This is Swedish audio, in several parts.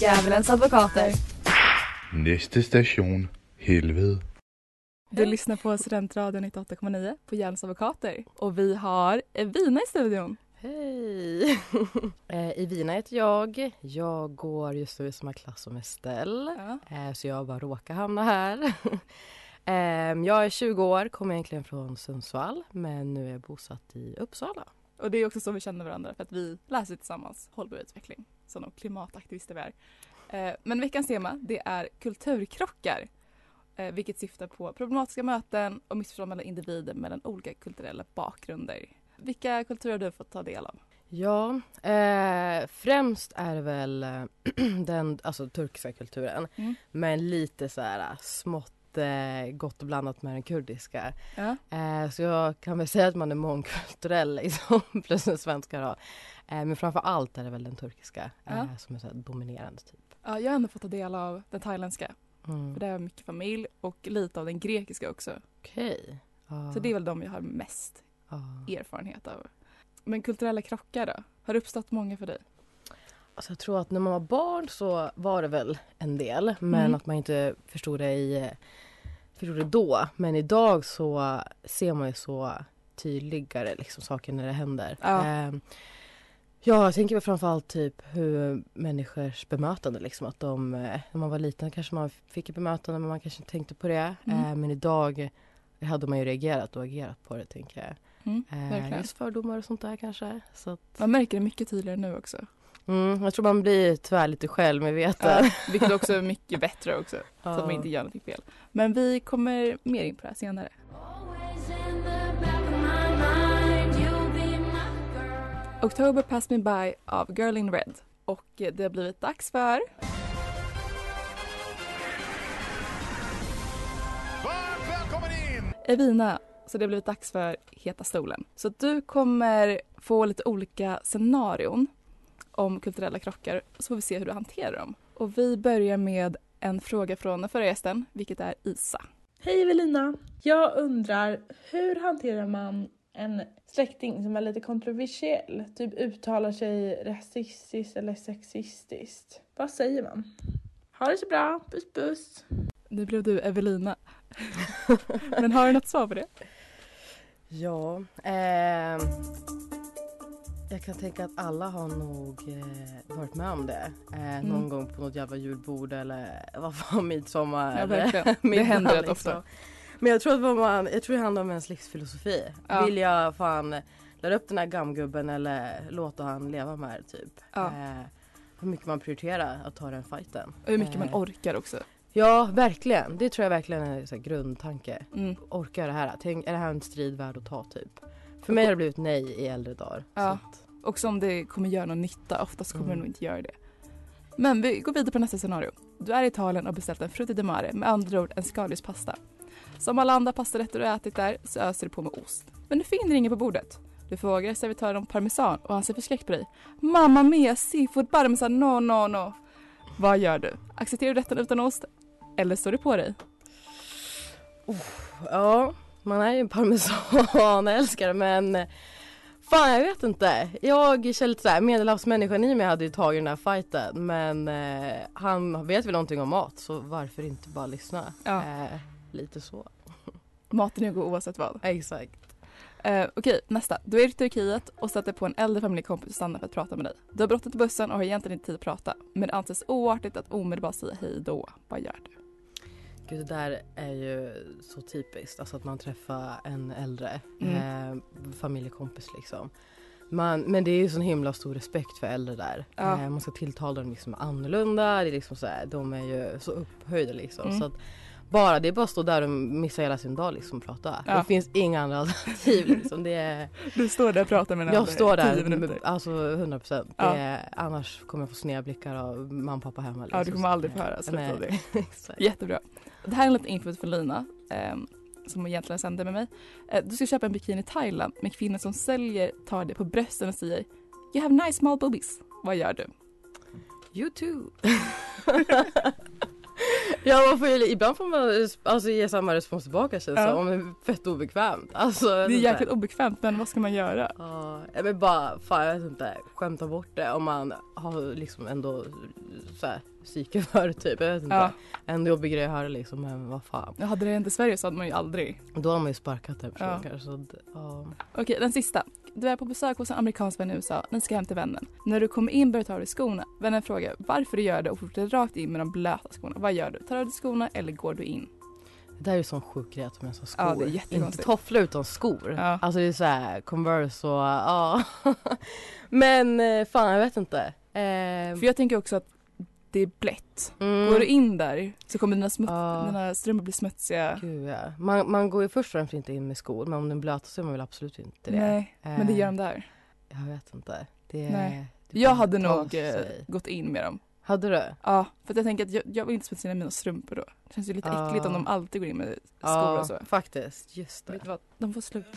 Djävulens advokater. Næste station, helvede. Du lyssnar på Studentradion 98,9 på Djävulens advokater. Och vi har Evina i studion. Hej! eh, Ivina heter jag. Jag går just nu i samma klass som Estelle. Ja. Eh, så jag bara råkar hamna här. eh, jag är 20 år, kommer egentligen från Sundsvall men nu är jag bosatt i Uppsala. Och det är också så vi känner varandra för att vi läser tillsammans hållbar utveckling. De klimataktivister vi är. Eh, men veckans tema det är kulturkrockar. Eh, vilket syftar på problematiska möten och missförstånd mellan individer mellan olika kulturella bakgrunder. Vilka kulturer har du fått ta del av? Ja, eh, främst är det väl eh, den alltså, turkiska kulturen. Mm. Men lite så här smått eh, gott blandat med den kurdiska. Ja. Eh, så jag kan väl säga att man är mångkulturell liksom, plus den svenska då. Eh, men framför allt är det väl den turkiska eh, Ja. som är så dominerande typ. ja, jag har ändå fått ta del av den thailändska. Mm. För har jag mycket familj och lite av den grekiska också. Okej. Ja. Så det är väl de jag har mest ja. erfarenhet av. Men kulturella krockar då? Har det uppstått många för dig? Alltså jag tror att när man var barn så var det väl en del men Mm. att man inte förstod det, i, förstod det då. Men idag så ser man ju så tydligare liksom, saker när det händer. Ja. Ehm, ja, jag tänker framförallt typ hur människors bemötande liksom att de, eh, när man var liten kanske man fick ett bemötande men man kanske inte tänkte på det. Mm. Ehm, men idag hade man ju reagerat och agerat på det tänker jag. Mm, verkligen. just fördomar och sånt där kanske. Så att, Man märker det mycket tydligare nu också. Mm, jag tror man blir tyvärr lite självmedveten. Ja, vilket också är mycket bättre också. Så att man inte gör någonting fel. Men vi kommer mer in på det här senare. October Passed Me By av Girl in Red. Och det har blivit dags för... Varmt välkommen in! Evina. Så det har blivit dags för Heta stolen. Så du kommer få lite olika scenarion om kulturella krockar. Så får vi se hur du hanterar dem. Och vi börjar med en fråga från den förra gästen, vilket är Isa. Hej Evelina! Jag undrar, hur hanterar man en släkting som är lite kontroversiell? Typ uttalar sig rasistiskt eller sexistiskt. Vad säger man? Ha det så bra, puss puss! Nu blev du Evelina. Men har du något svar på det? Ja, ehm, jag kan tänka att alla har nog eh, varit med om det. Eh, Någon Mm. gång på något jävla julbord eller vad fan midsommar. Ja, verkligen. Det händer rätt liksom. ofta. Men jag tror att man, jag tror det handlar om ens livsfilosofi. Ja. Vill jag fan lära upp den här gamgubben eller låta han leva med det typ. Ja. Eh, hur mycket man prioriterar att ta den fighten. Och hur mycket man Eh, orkar också. Ja, verkligen. Det tror jag verkligen är en grundtanke. Mm. Orkar jag det här? Tänk, är det här en strid värd att ta typ? För mig har det blivit nej i äldre dagar. Ja. Också om det kommer göra någon nytta. Oftast kommer Mm. det nog inte göra det. Men vi går vidare på nästa scenario. Du är i Italien och beställt en frutti di mare, med andra ord en skaldjurspasta. Som alla andra pastarätter du ätit där så öser du på med ost. Men du finner ingen på bordet. Du frågar servitören om parmesan och han ser förskräckt på dig. Mamma mia, seafood parmesan, no, no, no. Vad gör du? Accepterar du rätten utan ost? Eller står du på dig? ja, man är ju en parmesanälskare men Fan jag vet inte. Jag känner lite såhär, medelhavsmänniskan i mig hade ju tagit den här fighten men eh, han vet väl någonting om mat så varför inte bara lyssna? Ja. Eh, lite så. Maten är god oavsett vad. Exakt. Eh, Okej, nästa. Du är i Turkiet och sätter på en äldre familjekompis och stannar för att prata med dig. Du har bråttom till bussen och har egentligen inte tid att prata. Men det anses oartigt att omedelbart säga hej då. Vad gör du? Gud det där är ju så typiskt, alltså att man träffar en äldre Mm. eh, familjekompis liksom. Man, men det är ju sån himla stor respekt för äldre där. Ja. Eh, man ska tilltala dem liksom annorlunda, det är liksom så här, de är ju så upphöjda liksom. Mm. Så att bara, det är bara att stå där och missa hela sin dag liksom och prata. Ja. Det finns inga andra alternativ liksom. Det är, Du står där och pratar med den jag står där, med, alltså 100 procent. Ja. Annars kommer jag få sneda blickar av mamma och pappa hemma. Ja, du liksom. kommer aldrig få höra slutet Nej. av det. Exakt. Jättebra. Det här är en liten info för Lina ehm, som egentligen sände med mig. Eh, du ska köpa en bikini i Thailand men kvinnor som säljer tar det på brösten och säger You have nice small boobies. Vad gör du? You too. ja, man får ju, ibland får man alltså, ge samma respons tillbaka känns det Ja. som. Det är fett obekvämt. Alltså, Det är jäkligt obekvämt men vad ska man göra? Ja, men bara, fan jag vet inte, skämta bort det om man har liksom ändå så här, psyke för typ. Jag vet inte. Ja. En jobbig grej att höra liksom, men vad fan. Ja, Hade det hänt i Sverige så hade man ju aldrig. Då har man ju sparkat den personen Ja. kanske. Så, ja. Okej, den sista. Du är på besök hos en amerikansk vän i USA. Ni ska hem till vännen. När du kommer in börjar du ta av dig skorna. Vännen frågar varför du gör det och fortsätter rakt in med de blöta skorna. Vad gör du? Tar du av dig skorna eller går du in? Det där är ju sån sjuk grej att de ens har skor. Ja, det är Inte tofflor utan skor. Ja. Alltså det är så här Converse och ja. men eh, fan jag vet inte. Eh, För jag tänker också att det är blött. mm. Går du in där så kommer dina, smuts- Ja. dina strumpor bli smutsiga. Gud, ja. man, man går ju först och främst inte in med skor men om den blöta så är man väl absolut inte det. Nej, men det gör de där. Jag vet inte. Det, Nej. det Jag hade nog eh, sig. gått in med dem. Hade du? Ja, för att jag tänker att jag, jag vill inte smutsa ner mina strumpor då. Det känns ju lite Ja. äckligt om de alltid går in med skor Ja, och så. faktiskt. Just det. Vet du vad? De får sluta.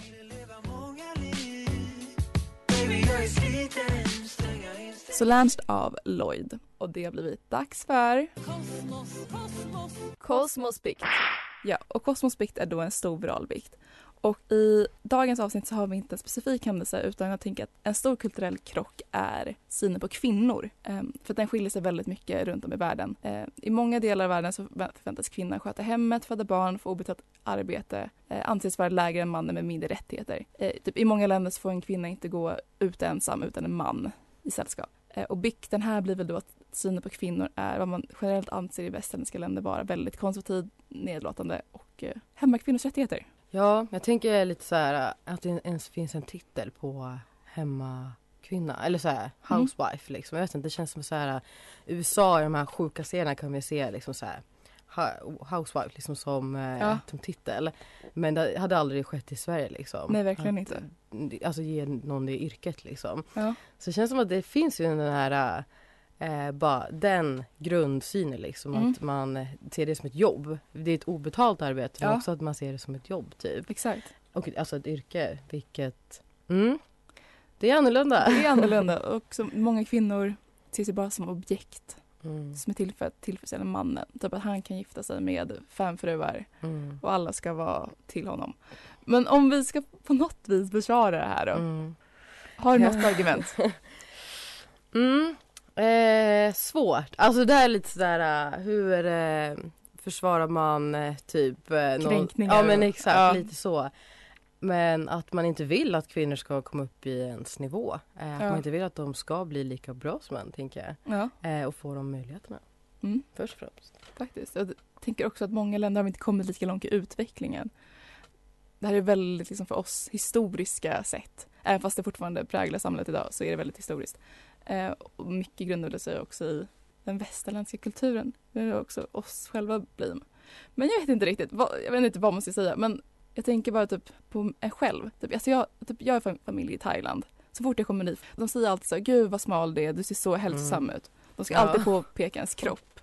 Solange av Lloyd. Och det har blivit dags för Cosmos Bikt. Ja, och Cosmos Bikt är då en stor viral bikt. Och i dagens avsnitt så har vi inte en specifik händelse utan jag tänker att en stor kulturell krock är synen på kvinnor. Ehm, för den skiljer sig väldigt mycket runt om i världen. Ehm, I många delar av världen så förväntas kvinnan sköta hemmet, föda barn, få obetalt arbete, eh, anses vara lägre än mannen med mindre rättigheter. Eh, typ, I många länder så får en kvinna inte gå ut ensam utan en man i sällskap. Eh, och bikten här blir väl då att synen på kvinnor är vad man generellt anser i västerländska länder vara väldigt konservativ, nedlåtande och eh, hämmar kvinnors rättigheter. Ja, jag tänker lite så här att det ens finns en titel på hemmakvinna eller så här Mm. housewife liksom. Jag vet inte, det känns som så här USA i de här sjuka serierna kan vi se liksom så här housewife liksom som, eh, Ja. som titel. Men det hade aldrig skett i Sverige liksom. Nej, verkligen att, inte. Alltså ge någon det yrket liksom. Ja. Så det känns som att det finns ju den här eh, bara den grundsynen liksom Mm. att man eh, ser det som ett jobb. Det är ett obetalt arbete men Ja. också att man ser det som ett jobb typ. Exakt. Och alltså ett yrke, vilket... Mm, det är annorlunda. Det är annorlunda och så många kvinnor ser sig bara som objekt Mm, som är till för att tillfredsställa mannen. Typ att han kan gifta sig med fem fruar mm, och alla ska vara till honom. Men om vi ska på något vis besvara det här då. mm. Har du något argument? Mm, eh, svårt. Alltså det här är lite sådär, uh, hur eh, försvarar man eh, typ... Eh, någon- Kränkningar Ja men exakt, ja. lite så. Men att man inte vill att kvinnor ska komma upp i ens nivå. Eh, att Ja. man inte vill att de ska bli lika bra som män, tänker jag. Ja, Eh, och få de möjligheterna, mm, först och främst. faktiskt. Jag tänker också att många länder har inte kommit lika långt i utvecklingen. Det här är väldigt liksom för oss historiska sätt. Även fast det fortfarande präglar samhället idag så är det väldigt historiskt. Eh, och mycket grundar sig också i den västerländska kulturen. Det är också oss själva blir. Men jag vet inte riktigt, vad, jag vet inte vad man ska säga men jag tänker bara typ på en själv. Typ, alltså jag, typ, jag är fam- familj i Thailand. Så fort jag kommer dit, de säger alltid så här, gud vad smal du är, du ser så hälsosam ut. De ska Ja. alltid påpeka ens kropp.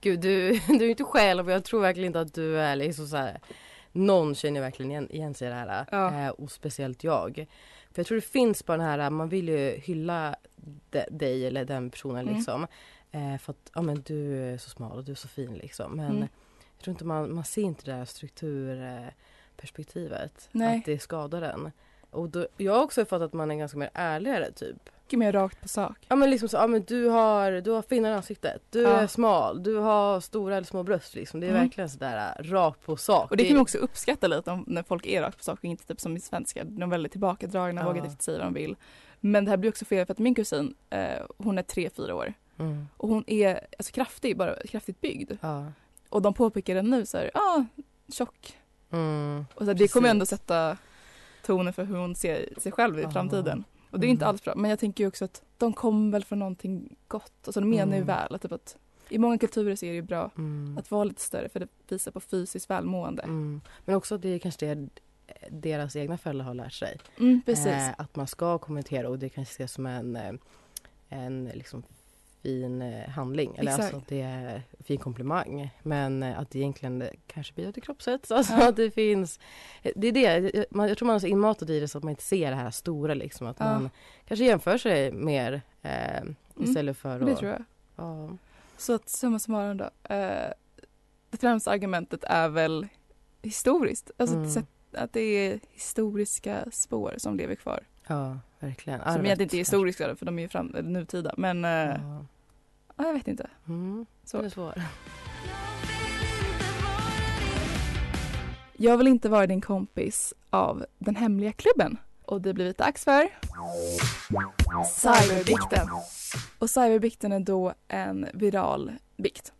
Gud, du, du är inte själv och jag tror verkligen inte att du är liksom så här. Någon känner verkligen igen, igen sig i det här Ja. eh, och speciellt jag. För jag tror det finns bara den här, man vill ju hylla de, dig eller den personen Mm. liksom. Eh, för att ja, men du är så smal och du är så fin liksom. Men Mm. jag tror inte man, man ser inte det här strukturperspektivet. Nej. Att det skadar en. Och då, jag har också fattat att man är ganska mer ärligare typ. Mycket mer rakt på sak. Ja men liksom så, ja men du har, du har finnar i ansiktet, du Ja. är smal, du har stora eller små bröst liksom. Det är Mm. verkligen sådär äh, rakt på sak. Och det kan man också uppskatta lite om, när folk är rakt på sak och inte typ som i svenska. De är väldigt tillbakadragna, Ja. vågar inte säga vad de vill. Men det här blir också fel för att min kusin, eh, hon är tre fyra år Mm. och hon är alltså kraftig, bara kraftigt byggd. Ja. Och de påpekar det nu så här, ah, tjock. Mm. Och så här, det kommer ändå sätta tonen för hur hon ser sig själv i framtiden. Och det är inte Mm. alls bra. Men jag tänker ju också att de kommer väl för någonting gott. Alltså de menar ju Mm. väl. Typ att I många kulturer så är det ju bra Mm. att vara lite större för det visar på fysiskt välmående. Mm. Men också att det är kanske det deras egna föräldrar har lärt sig. Mm, precis. Eh, att man ska kommentera och det kanske ses som en, eh, en liksom fin eh, handling. Eller Exakt. alltså att det är en fin komplimang. Men eh, att det egentligen eh, kanske bidrar till kroppshets. Alltså Ja. att det finns Det är det. Jag- Man, jag tror man är så inmatad i det så att man inte ser det här stora liksom. Att Ja. man kanske jämför sig mer eh, istället för att... det tror jag. Ja. Så att summa summarum då. Eh, det främsta argumentet är väl historiskt. Alltså Mm. sätt- att det är historiska spår som lever kvar. ja, verkligen. Som Arvet, egentligen inte är historiska för de är ju fram, nutida. Men eh, ja. Ja. jag vet inte. Mm. Så. Den är svår. Jag vill inte vara din kompis av den hemliga klubben. Och det blivit dags för Cyberbikten. Och cyberbikten är då en viral bikt.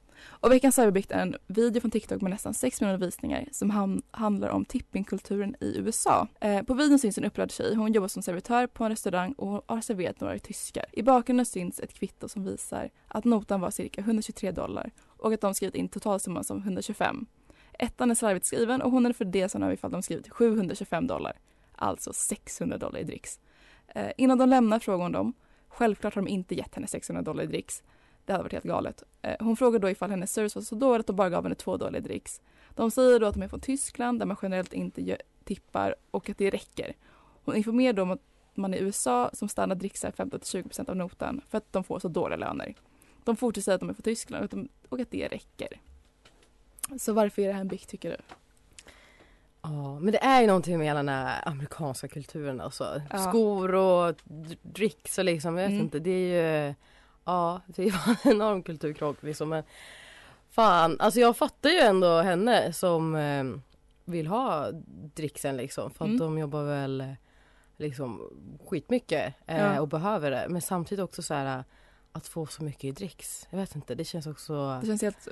Och veckans cyberbikt är en video från TikTok med nästan 6 miljoner visningar som han, handlar om tippingkulturen i USA. Eh, på videon syns en upprörd tjej. Hon jobbar som servitör på en restaurang och hon har serverat några tyskar. I bakgrunden syns ett kvitto som visar att notan var cirka 123 dollar och att de skrivit in totalsumman som 125. Ettan är slarvigt skriven och hon är för det som ifall de skrivit 725 dollar. Alltså 600 dollar i dricks. Eh, innan de lämnar frågar hon dem. Självklart har de inte gett henne 600 dollar i dricks. Det hade varit helt galet. Eh, hon frågar då ifall hennes service var så dålig att de bara gav henne 2 dollar i dricks. De säger då att de är från Tyskland där man generellt inte tippar och att det räcker. Hon informerar då om att man i USA som standard dricksar 15-20% av notan för att de får så dåliga löner. De fortsätter säga att de är från Tyskland och att, de, och att det räcker. Så varför är det här en bikt tycker du? Ja, men det är ju någonting med hela den här amerikanska kulturen alltså. Ja. Skor och dricks och liksom, jag vet Mm. inte, det är ju Ja, det var en enorm kulturkrock liksom men Fan, alltså jag fattar ju ändå henne som eh, vill ha dricksen liksom för att Mm. de jobbar väl eh, liksom skitmycket eh, Ja. och behöver det men samtidigt också så här att få så mycket i dricks. Jag vet inte, det känns också Det känns helt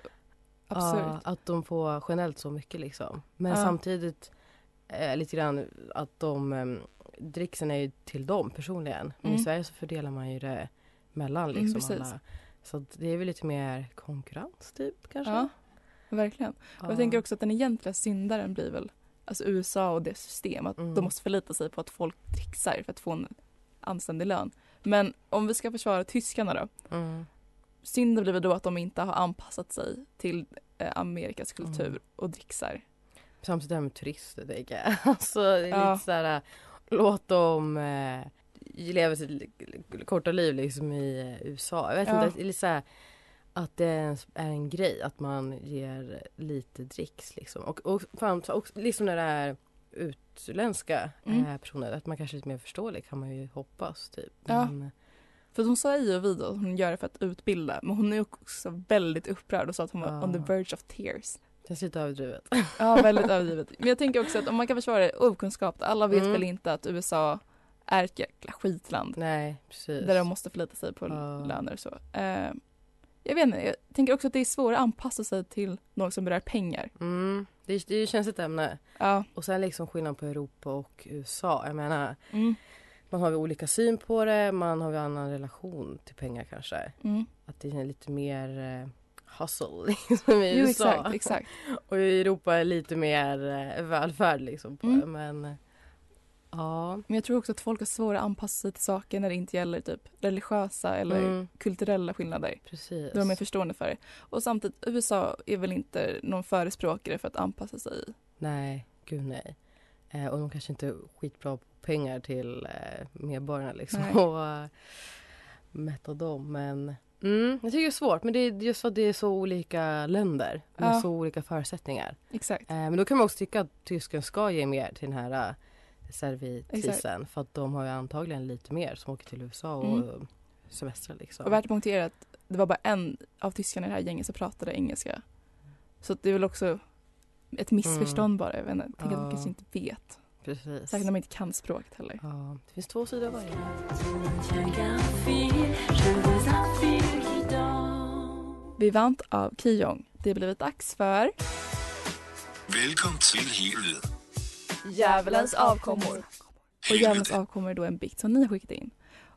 absurt. Ja, att de får generellt så mycket liksom. Men Ja. samtidigt eh, lite grann att de eh, dricksen är ju till dem personligen. Men Mm. i Sverige så fördelar man ju det mellan Mm, liksom precis. alla. Så det är väl lite mer konkurrens typ kanske. Ja, verkligen. Ja. Och jag tänker också att den egentliga syndaren blir väl alltså USA och det system. Att Mm. de måste förlita sig på att folk trixar för att få en anständig lön. Men om vi ska försvara tyskarna då. Mm. Synden blir väl då att de inte har anpassat sig till eh, Amerikas kultur Mm. och dricksar. Samtidigt det här med turister tänker jag. Alltså det är Ja. lite så här låt dem eh, leva sitt korta liv liksom i eh, USA. Jag vet Ja. inte, det är lite så här att det är en, grej att man ger lite dricks liksom. Och, och, fan, och liksom när det är utländska Mm. eh, personer, att man kanske är lite mer förståelig kan man ju hoppas typ. Ja. Men, För hon sa i videon att hon gör det för att utbilda. Men hon är också väldigt upprörd och sa att hon var Ja. on the verge of tears. det känns lite överdrivet. Ja, väldigt överdrivet. Men jag tänker också att om man kan försvara det, okunskap. Alla vet Mm. väl inte att USA är ett jäkla skitland. Nej, precis. Där de måste förlita sig på Ja. löner och så. Eh, jag vet inte, jag tänker också att det är svårare att anpassa sig till något som berör pengar. Mm, det, det är ju känsligt ämne. Ja. Och sen liksom skillnad på Europa och USA. Jag menar, Mm. man har ju olika syn på det, man har ju annan relation till pengar kanske. Mm. Att det är lite mer eh, hustle liksom i Jo, USA. exakt, exakt. Och i Europa är lite mer eh, välfärd liksom på Mm. Men eh, ja. Men jag tror också att folk har svårare att anpassa sig till saker när det inte gäller typ religiösa eller Mm, kulturella skillnader. precis. Är de är förstående för det. Och samtidigt, USA är väl inte någon förespråkare för att anpassa sig. Nej, gud nej. Eh, och de kanske inte är skitbra på pengar till eh, medborgarna liksom. Nej. Och eh, mätta dem. Men mm, jag tycker det är svårt. Men det är just för att det är så olika länder med Ja. så olika förutsättningar. Exakt. Eh, men då kan man också tycka att tysken ska ge mer till den här servitrisen. För att de har ju antagligen lite mer som åker till USA och Mm. semestrar liksom. Och värt att poängtera att det var bara en av tyskarna i det här gänget som pratade engelska. Så det är väl också ett missförstånd bara. Jag vet inte. Tänk att de Ja. kanske inte vet. Precis. Säkert när man inte kan språket heller. Ja, det finns två sidor av varje. Vivant av Kijong. Det har blivit dags för Velkommen til helvede. Djävulens avkommor. Och Djävulens avkommor är då en bikt som ni har skickat in.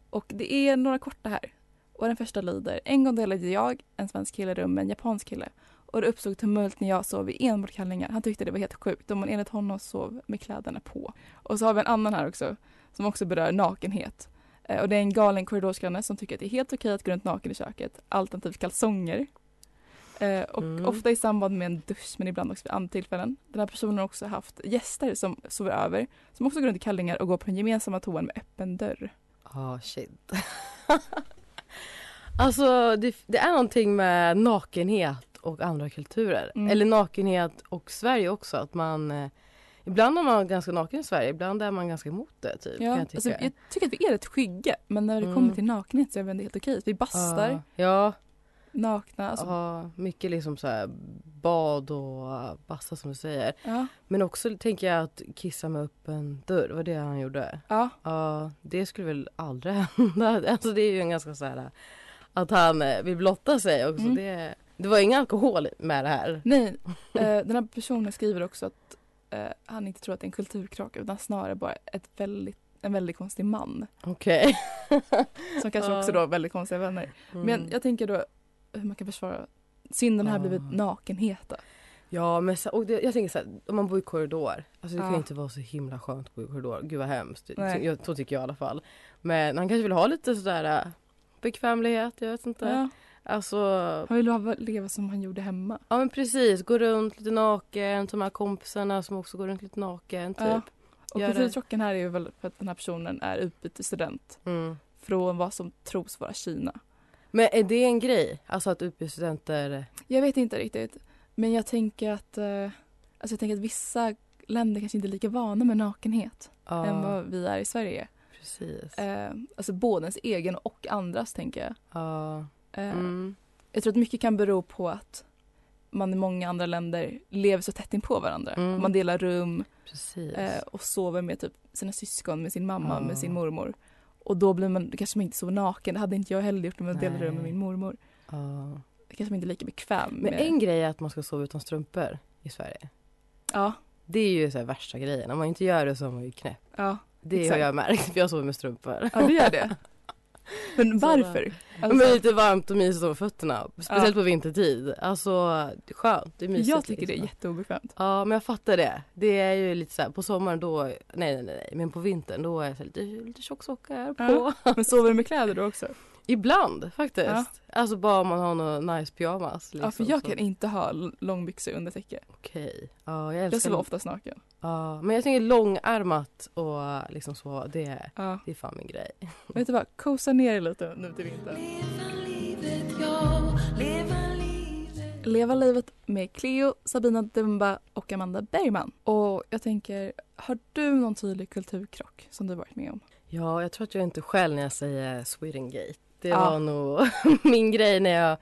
Och det är några korta här. Och den första lyder En gång delade jag, en svensk kille, rum med en japansk kille. Och det uppstod tumult när jag sov i enbart kallingar. Han tyckte det var helt sjukt om man enligt honom sov med kläderna på. Och så har vi en annan här också som också berör nakenhet. Eh, och det är en galen korridorsgranne som tycker att det är helt okej att gå runt naken i köket, alternativt kalsonger. Eh, och Mm. ofta i samband med en dusch men ibland också vid andra tillfällen. Den här personen har också haft gäster som sover över som också går runt i kallingar och går på den gemensamma toan med öppen dörr. Ah shit. alltså det, det är någonting med nakenhet och andra kulturer. Mm. Eller nakenhet och Sverige också. Att man eh, Ibland är man ganska naken i Sverige, ibland är man ganska emot det typ. Ja, jag, alltså, tycka. jag tycker att vi är rätt skygga men när det Mm. kommer till nakenhet så är vi ändå helt okej. Vi bastar Ja, ja, nakna. Alltså, ja, mycket liksom så här bad och basta som du säger. ja, Men också tänker jag att kissa med öppen dörr, var det han gjorde? ja, Ja, det skulle väl aldrig hända. Alltså det är ju en ganska så här att han eh, vill blotta sig också. Mm. Det, det var ingen alkohol med det här. Nej, eh, den här personen skriver också att eh, han inte tror att det är en kulturkrock utan snarare bara ett väldigt, en väldigt konstig man. Okej. Som kanske också då har väldigt konstiga vänner. Mm. Men jag tänker då hur man kan försvara synden har Ja. blivit nakenhet. då. Ja men så, och det, jag tänker så här, om man bor i korridor. Alltså det kan Ja. ju inte vara så himla skönt att bo i korridor. Gud vad hemskt. Nej. Jag, så tycker jag i alla fall. Men han kanske vill ha lite sådär äh, bekvämlighet, jag vet inte. Ja. Alltså, Han vill ha- leva som han gjorde hemma. ja men precis. Gå runt lite naken, ta med kompisarna som också går runt lite naken typ. Ja. Och kulturkrocken här är ju väl för att den här personen är utbytesstudent Mm. från vad som tros vara Kina. Men är det en grej? Alltså att utbytesstudenter... Jag vet inte riktigt. Men jag tänker att, eh, alltså jag tänker att vissa länder kanske inte är lika vana med nakenhet Ja, än vad vi är i Sverige. precis. Eh, alltså både ens egen och andras tänker jag. Ja. Eh, Mm. Jag tror att mycket kan bero på att man i många andra länder lever så tätt in på varandra. Mm. Man delar rum eh, och sover med typ sina syskon, med sin mamma, Ja. med sin mormor. Och då blir man, kanske man inte sover naken. Det hade inte jag heller gjort om jag delade rum med min mormor. ja. Kanske man inte är lika bekväm Men med. en grej är att man ska sova utan strumpor i Sverige. Ja, Det är ju så här värsta grejen. Om man inte gör det så är man ju knäpp. ja, Det Exakt. har jag märkt för jag sover med strumpor. ja, du gör det. Men varför? Men det är lite varmt och mysigt med fötterna. Speciellt Ja. på vintertid. Alltså skönt. Det är mysigt. jag tycker det är liksom. jätteobekvämt. Ja men jag fattar det. Det är ju lite så här på sommaren då, nej nej nej, men på vintern då är jag så lite, lite tjocksockar på. Ja. Men sover du med kläder då också? Ibland faktiskt. Ja. Alltså bara om man har någon nice pyjamas. Liksom, ja, för jag så. kan inte ha långbyxor under täcke. Okej. Ja, jag Jag älskar sover oftast naken. Ja, men jag tänker långärmat och liksom så, det, Ja. det är fan min grej. Vet du vad, kosa ner dig lite nu till vintern. Leva livet med Cleo, Sabina Dumba och Amanda Bergman. Och jag tänker, har du någon tydlig kulturkrock som du varit med om? Ja, jag tror att jag är inte själv när jag säger Swedengate. Det Ja. var nog min grej när jag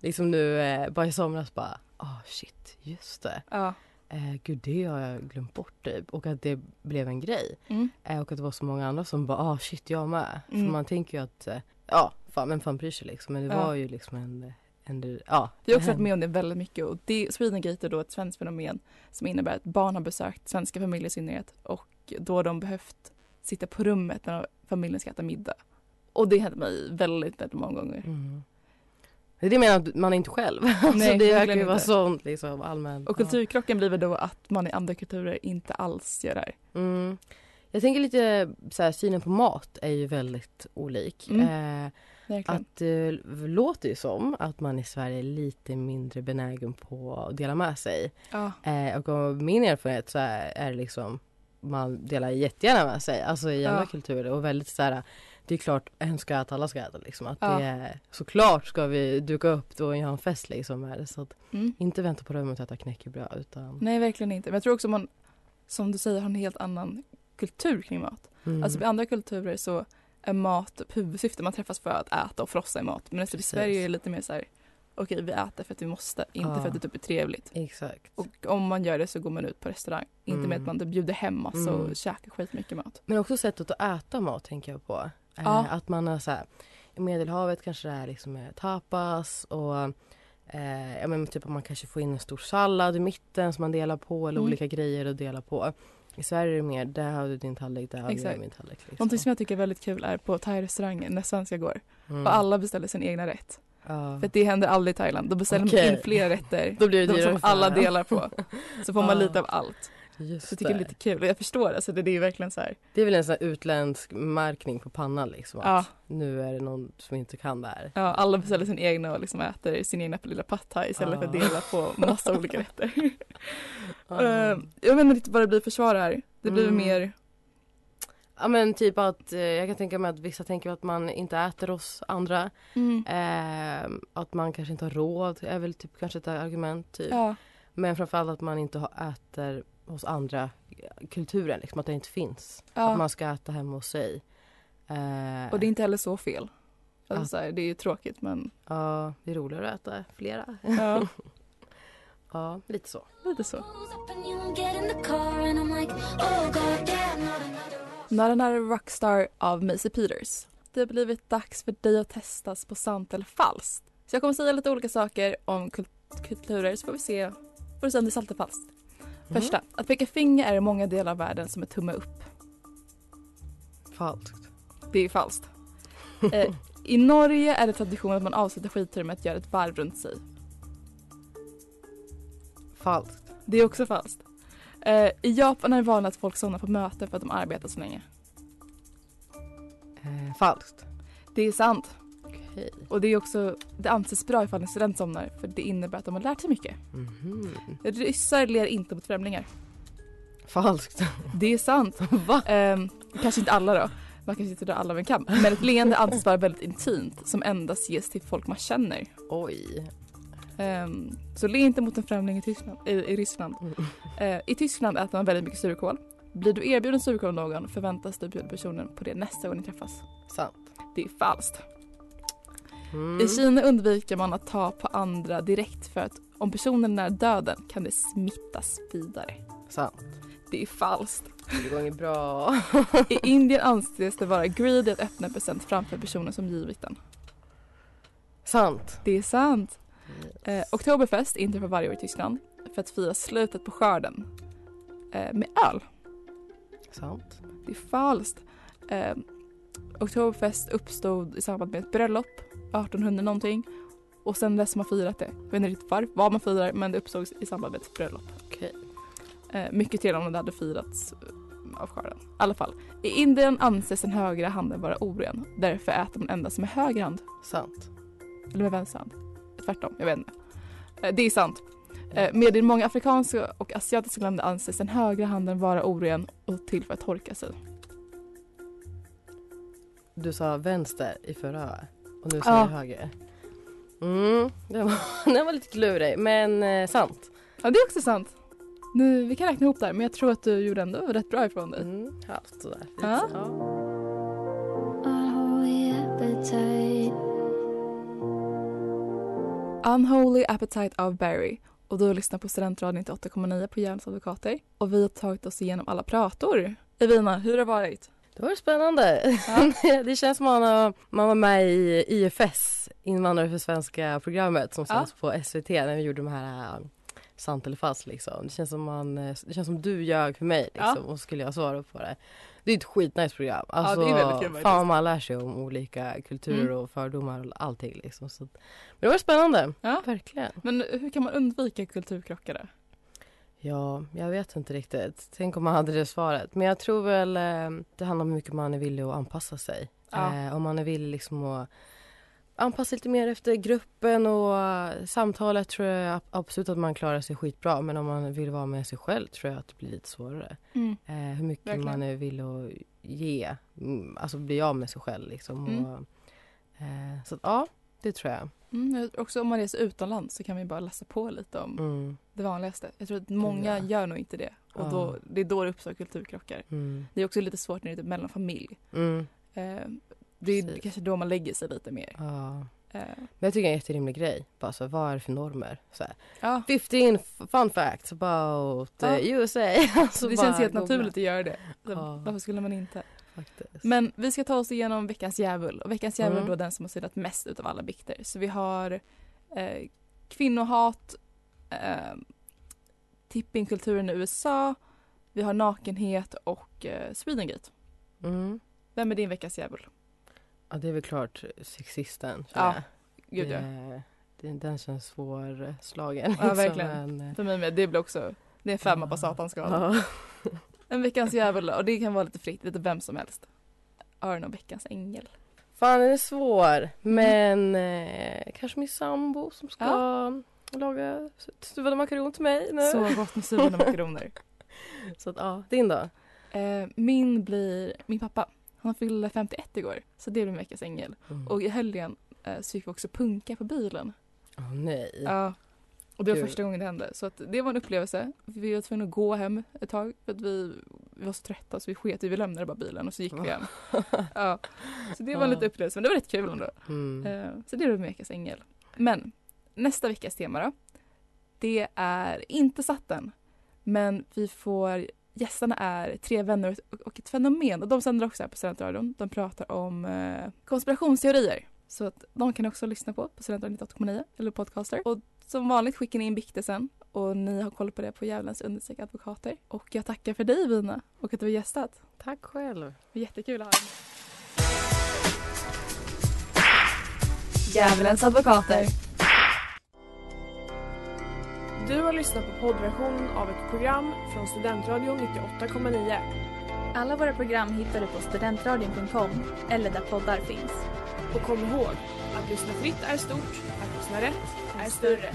liksom nu eh, bara i somras bara, ah shit, just det. Ja. Eh, gud, det har jag glömt bort typ. Och att det blev en grej. Mm. Eh, och att det var så många andra som bara, ah shit, jag med. Mm. För man tänker ju att, eh, ja, fan, vem fan bryr sig liksom. Men det Ja. var ju liksom en, en ja. Vi har också varit med om det väldigt mycket och det, Swedengate är då ett svenskt fenomen som innebär att barn har besökt svenska familjer i synnerhet och då har de behövt sitta på rummet när familjen ska äta middag. Och det hände mig väldigt, väldigt många gånger. Mm. Det är det jag menar, att man är inte själv. alltså Nej, det verkar ju vara sånt liksom allmänt. Och kulturkrocken blir väl då att man i andra kulturer inte alls gör det här. Mm. Jag tänker lite så här, synen på mat är ju väldigt olik. Mm. Eh, Verkligen. att det låter ju som att man i Sverige är lite mindre benägen på att dela med sig. Ja. Eh, och av min erfarenhet så är, är det liksom man delar jättegärna med sig, alltså i andra Ja. kulturer och väldigt så här det är klart, en ska äta, alla ska äta liksom. Att Ja. det är, såklart ska vi duka upp då och göra en fest liksom. Det. Så att Mm. inte vänta på rummet och äta knäckebröd utan... Nej, verkligen inte. Men jag tror också man, som du säger, har en helt annan kultur kring mat. Mm. Alltså i andra kulturer så är mat typ huvudsyfte. Man träffas för att äta och frossa i mat. Men i. Sverige är det lite mer så här, okej vi äter för att vi måste, inte Ja. för att det typ är trevligt. Exakt. Och om man gör det så går man ut på restaurang. Inte med Mm. att man typ bjuder hem massa Mm. och käkar skitmycket mat. Men också sättet att äta mat tänker jag på. Eh, Ja. Att man har så här, i Medelhavet kanske det är liksom eh, tapas och eh, ja, men typ att man kanske får in en stor sallad i mitten som man delar på eller Mm. olika grejer att dela på. I Sverige är det mer, där har du din tallrik, där har Exakt. jag min tallrik. Liksom. Någonting som jag tycker är väldigt kul är på thai-restaurangen när svenskar går Mm. och alla beställer sin egna rätt. Ja. För det händer aldrig i Thailand. Då beställer Okej. man in flera rätter Då blir det de som alla delar på. Så får man Ja. lite av allt. Just Så jag tycker det är lite kul och jag förstår alltså det, det är ju verkligen så här. Det är väl en sån här utländsk märkning på pannan liksom. Att Ja, Nu är det någon som inte kan det här. ja, alla beställer sin egna och liksom äter sin egna lilla pad thai istället för att Ja. dela på massa olika rätter. Ja. Eh, jag vet inte riktigt vad det blir för svar här. Det blir Mm. mer, Ja men typ att eh, jag kan tänka mig att vissa tänker att man inte äter hos andra. Eh, att man kanske inte har råd är väl typ kanske ett argument. Typ. ja, Men framförallt att man inte har, äter hos andra kulturen, liksom, att det inte finns. ja. Att man ska äta hemma hos sig. Eh, och det är inte heller så fel. Alltså, Ja. så här, det är ju tråkigt men Ja, det är roligare att äta flera. ja, ja, lite så. lite så. oh not another Rockstar av Macy Peters. Det har blivit dags för dig att testas på sant eller falskt. Så jag kommer säga lite olika saker om kult- kulturer så får vi se, får vi se om det är sant eller falskt. Mm. Första, att peka finger är i många delar av världen som är tumme upp. Falskt. Det är falskt. Eh, I Norge är det tradition att man avslutar skidturen med att göra ett varv runt sig. Falskt. Det är också falskt. Eh, I Japan är det vanligt att folk somnar på möten för att de arbetar så länge. Eh, falskt. Det är sant. Okej. Och det är också, det anses bra ifall en student somnar för det innebär att de har lärt sig mycket. Mhm. Ryssar ler inte mot främlingar. Falskt. Det är sant. Va? Ehm, kanske inte alla då. Man kanske inte drar alla över en kam. Men ett leende anses vara väldigt intimt som endast ges till folk man känner. Oj. Ehm, så le inte mot en främling i, Tyskland, i, i Ryssland. Mm. Eh, I Tyskland äter man väldigt mycket surkål. Blir du erbjuden surkål av någon förväntas du bjuda personen på det nästa gång ni träffas. Sant. Det är falskt. Mm. I Kina undviker man att ta på andra direkt för att om personen är döden kan det smittas vidare. Sant. Det är falskt. Det går inget bra. I Indien anses det vara greedy att öppna en present framför personen som givit den. Sant. Det är sant. Eh, Oktoberfest inträffar varje år i Tyskland för att fira slutet på skörden eh, med öl. Sant. Det är falskt. Eh, Oktoberfest uppstod i samband med ett bröllop 1800 någonting och sen dess har man firat det. Jag vet inte riktigt var, vad man firar men det uppstod i samband med ett bröllop. Okej. Eh, mycket trevligare om det hade firats eh, av skörden. I alla fall. I Indien anses den högra handen vara oren. Därför äter man endast med höger hand. Sant. Eller med vänster hand. Tvärtom, jag vet inte. Eh, det är sant. Eh, med i många afrikanska och asiatiska länder anses den högra handen vara oren och till för att torka sig. Du sa vänster i förra och nu Ja. säger du höger. Mm, den var, den var lite klurig men eh, sant. Ja, det är också sant. Nu, vi kan räkna ihop där men jag tror att du gjorde ändå rätt bra ifrån dig. Mm, halvt sådär. Ja. unholy appetite. Unholy Appetite av Barry. Och du lyssnar på Studentradion 98,9 på Järns advokater. Och vi har tagit oss igenom alla prator. Evina, hur har det varit? Det var spännande. det känns som man, har, man var med i IFS, Invandrare för svenska programmet som Ja. sänds på SVT när vi gjorde de här äh, sant eller falskt liksom. Det känns som man, eh, det känns som du ljög för mig liksom Ja. och skulle jag svara på det. Det är ett skitnice program. Alltså, det är väldigt kul. Fan man lär sig om olika kulturer Mm. och fördomar och allting liksom. Så, men det var spännande. Ja. Verkligen. Men hur kan man undvika kulturkrockar? Ja, jag vet inte riktigt. Tänk om man hade det svaret. Men jag tror väl eh, det handlar om hur mycket man är villig att anpassa sig. Ja. Eh, om man är villig liksom att anpassa lite mer efter gruppen och samtalet tror jag ab- absolut att man klarar sig skitbra. Men om man vill vara med sig själv tror jag att det blir lite svårare. Eh, hur mycket Verkligen. man är villig att ge. Mm, alltså bli av med sig själv liksom. Mm. Och, eh, så att, ja, det tror jag. Mm, också om man reser utomlands så kan vi bara läsa på lite om Mm, det vanligaste. Jag tror att många ja. gör nog inte det. Och Ja. då, det är då det uppstår kulturkrockar. mm, Det är också lite svårt när det är typ mellan familj. mm, Eh, det är Precis. kanske då man lägger sig lite mer. ja. Eh, Men jag tycker det är en jätterimlig grej. Bara så, vad är det för normer? Så här, ja, 15 f- fun facts about Ja. eh, USA. Alltså det känns helt googla. naturligt att göra det. Så. Varför skulle man inte? Faktiskt. Men vi ska ta oss igenom veckans djävul. Och veckans djävul Mm. är då den som har syndat mest utav alla bikter. Så vi har eh, kvinnohat, eh, tippingkulturen i USA, Vi har nakenhet och eh, Swedengate. Mm. Vem är din veckas djävul? Ja det är väl klart sexisten. Ja, Gud ja. det, det, den känns svårslagen. Ja, verkligen. Men, eh, För mig med. Det blir också, det är en femma på satanskalan. ja. En veckans djävul och det kan vara lite fritt, lite vem som helst. Aron och veckans ängel. Fan den är svår. Men eh, kanske min sambo som ska laga stuvade makaroner till mig nu. Så gott med stuvade makaroner. Så att, ja, din då? Eh, min blir min pappa. Han fyllde 51 igår, så det blir min veckans ängel. Mm. Och i helgen eh, så gick vi också punka på bilen. Åh nej. Ja. Och det var Kul. första gången det hände. Så att det var en upplevelse. Vi var tvungna att gå hem ett tag för att vi, vi var så trötta så vi sket Vi lämnade bara bilen och så gick vi hem. Ja. Så det var en liten upplevelse men det var rätt kul ändå. Mm. Eh, Så det min veckas ängel. Men nästa veckas tema då. Det är inte satt än. Men vi får, gästerna är tre vänner och- ett fenomen. Och de sänder också här på Studentradion. De pratar om eh, konspirationsteorier. Så att de kan också lyssna på på Studentradion 98,9 eller podcaster. Och som vanligt skickar ni in biktelsen och ni har koll på det på Djävulens understreck advokater. Och jag tackar för dig Vina och att du har gästat. Tack själv. Det var jättekul att ha dig. Djävulens advokater. Du har lyssnat på poddversionen av ett program från Studentradion 98,9. Alla våra program hittar du på studentradion.com eller där poddar finns. Och kom ihåg, att lyssna fritt är stort, att lyssna rätt är större.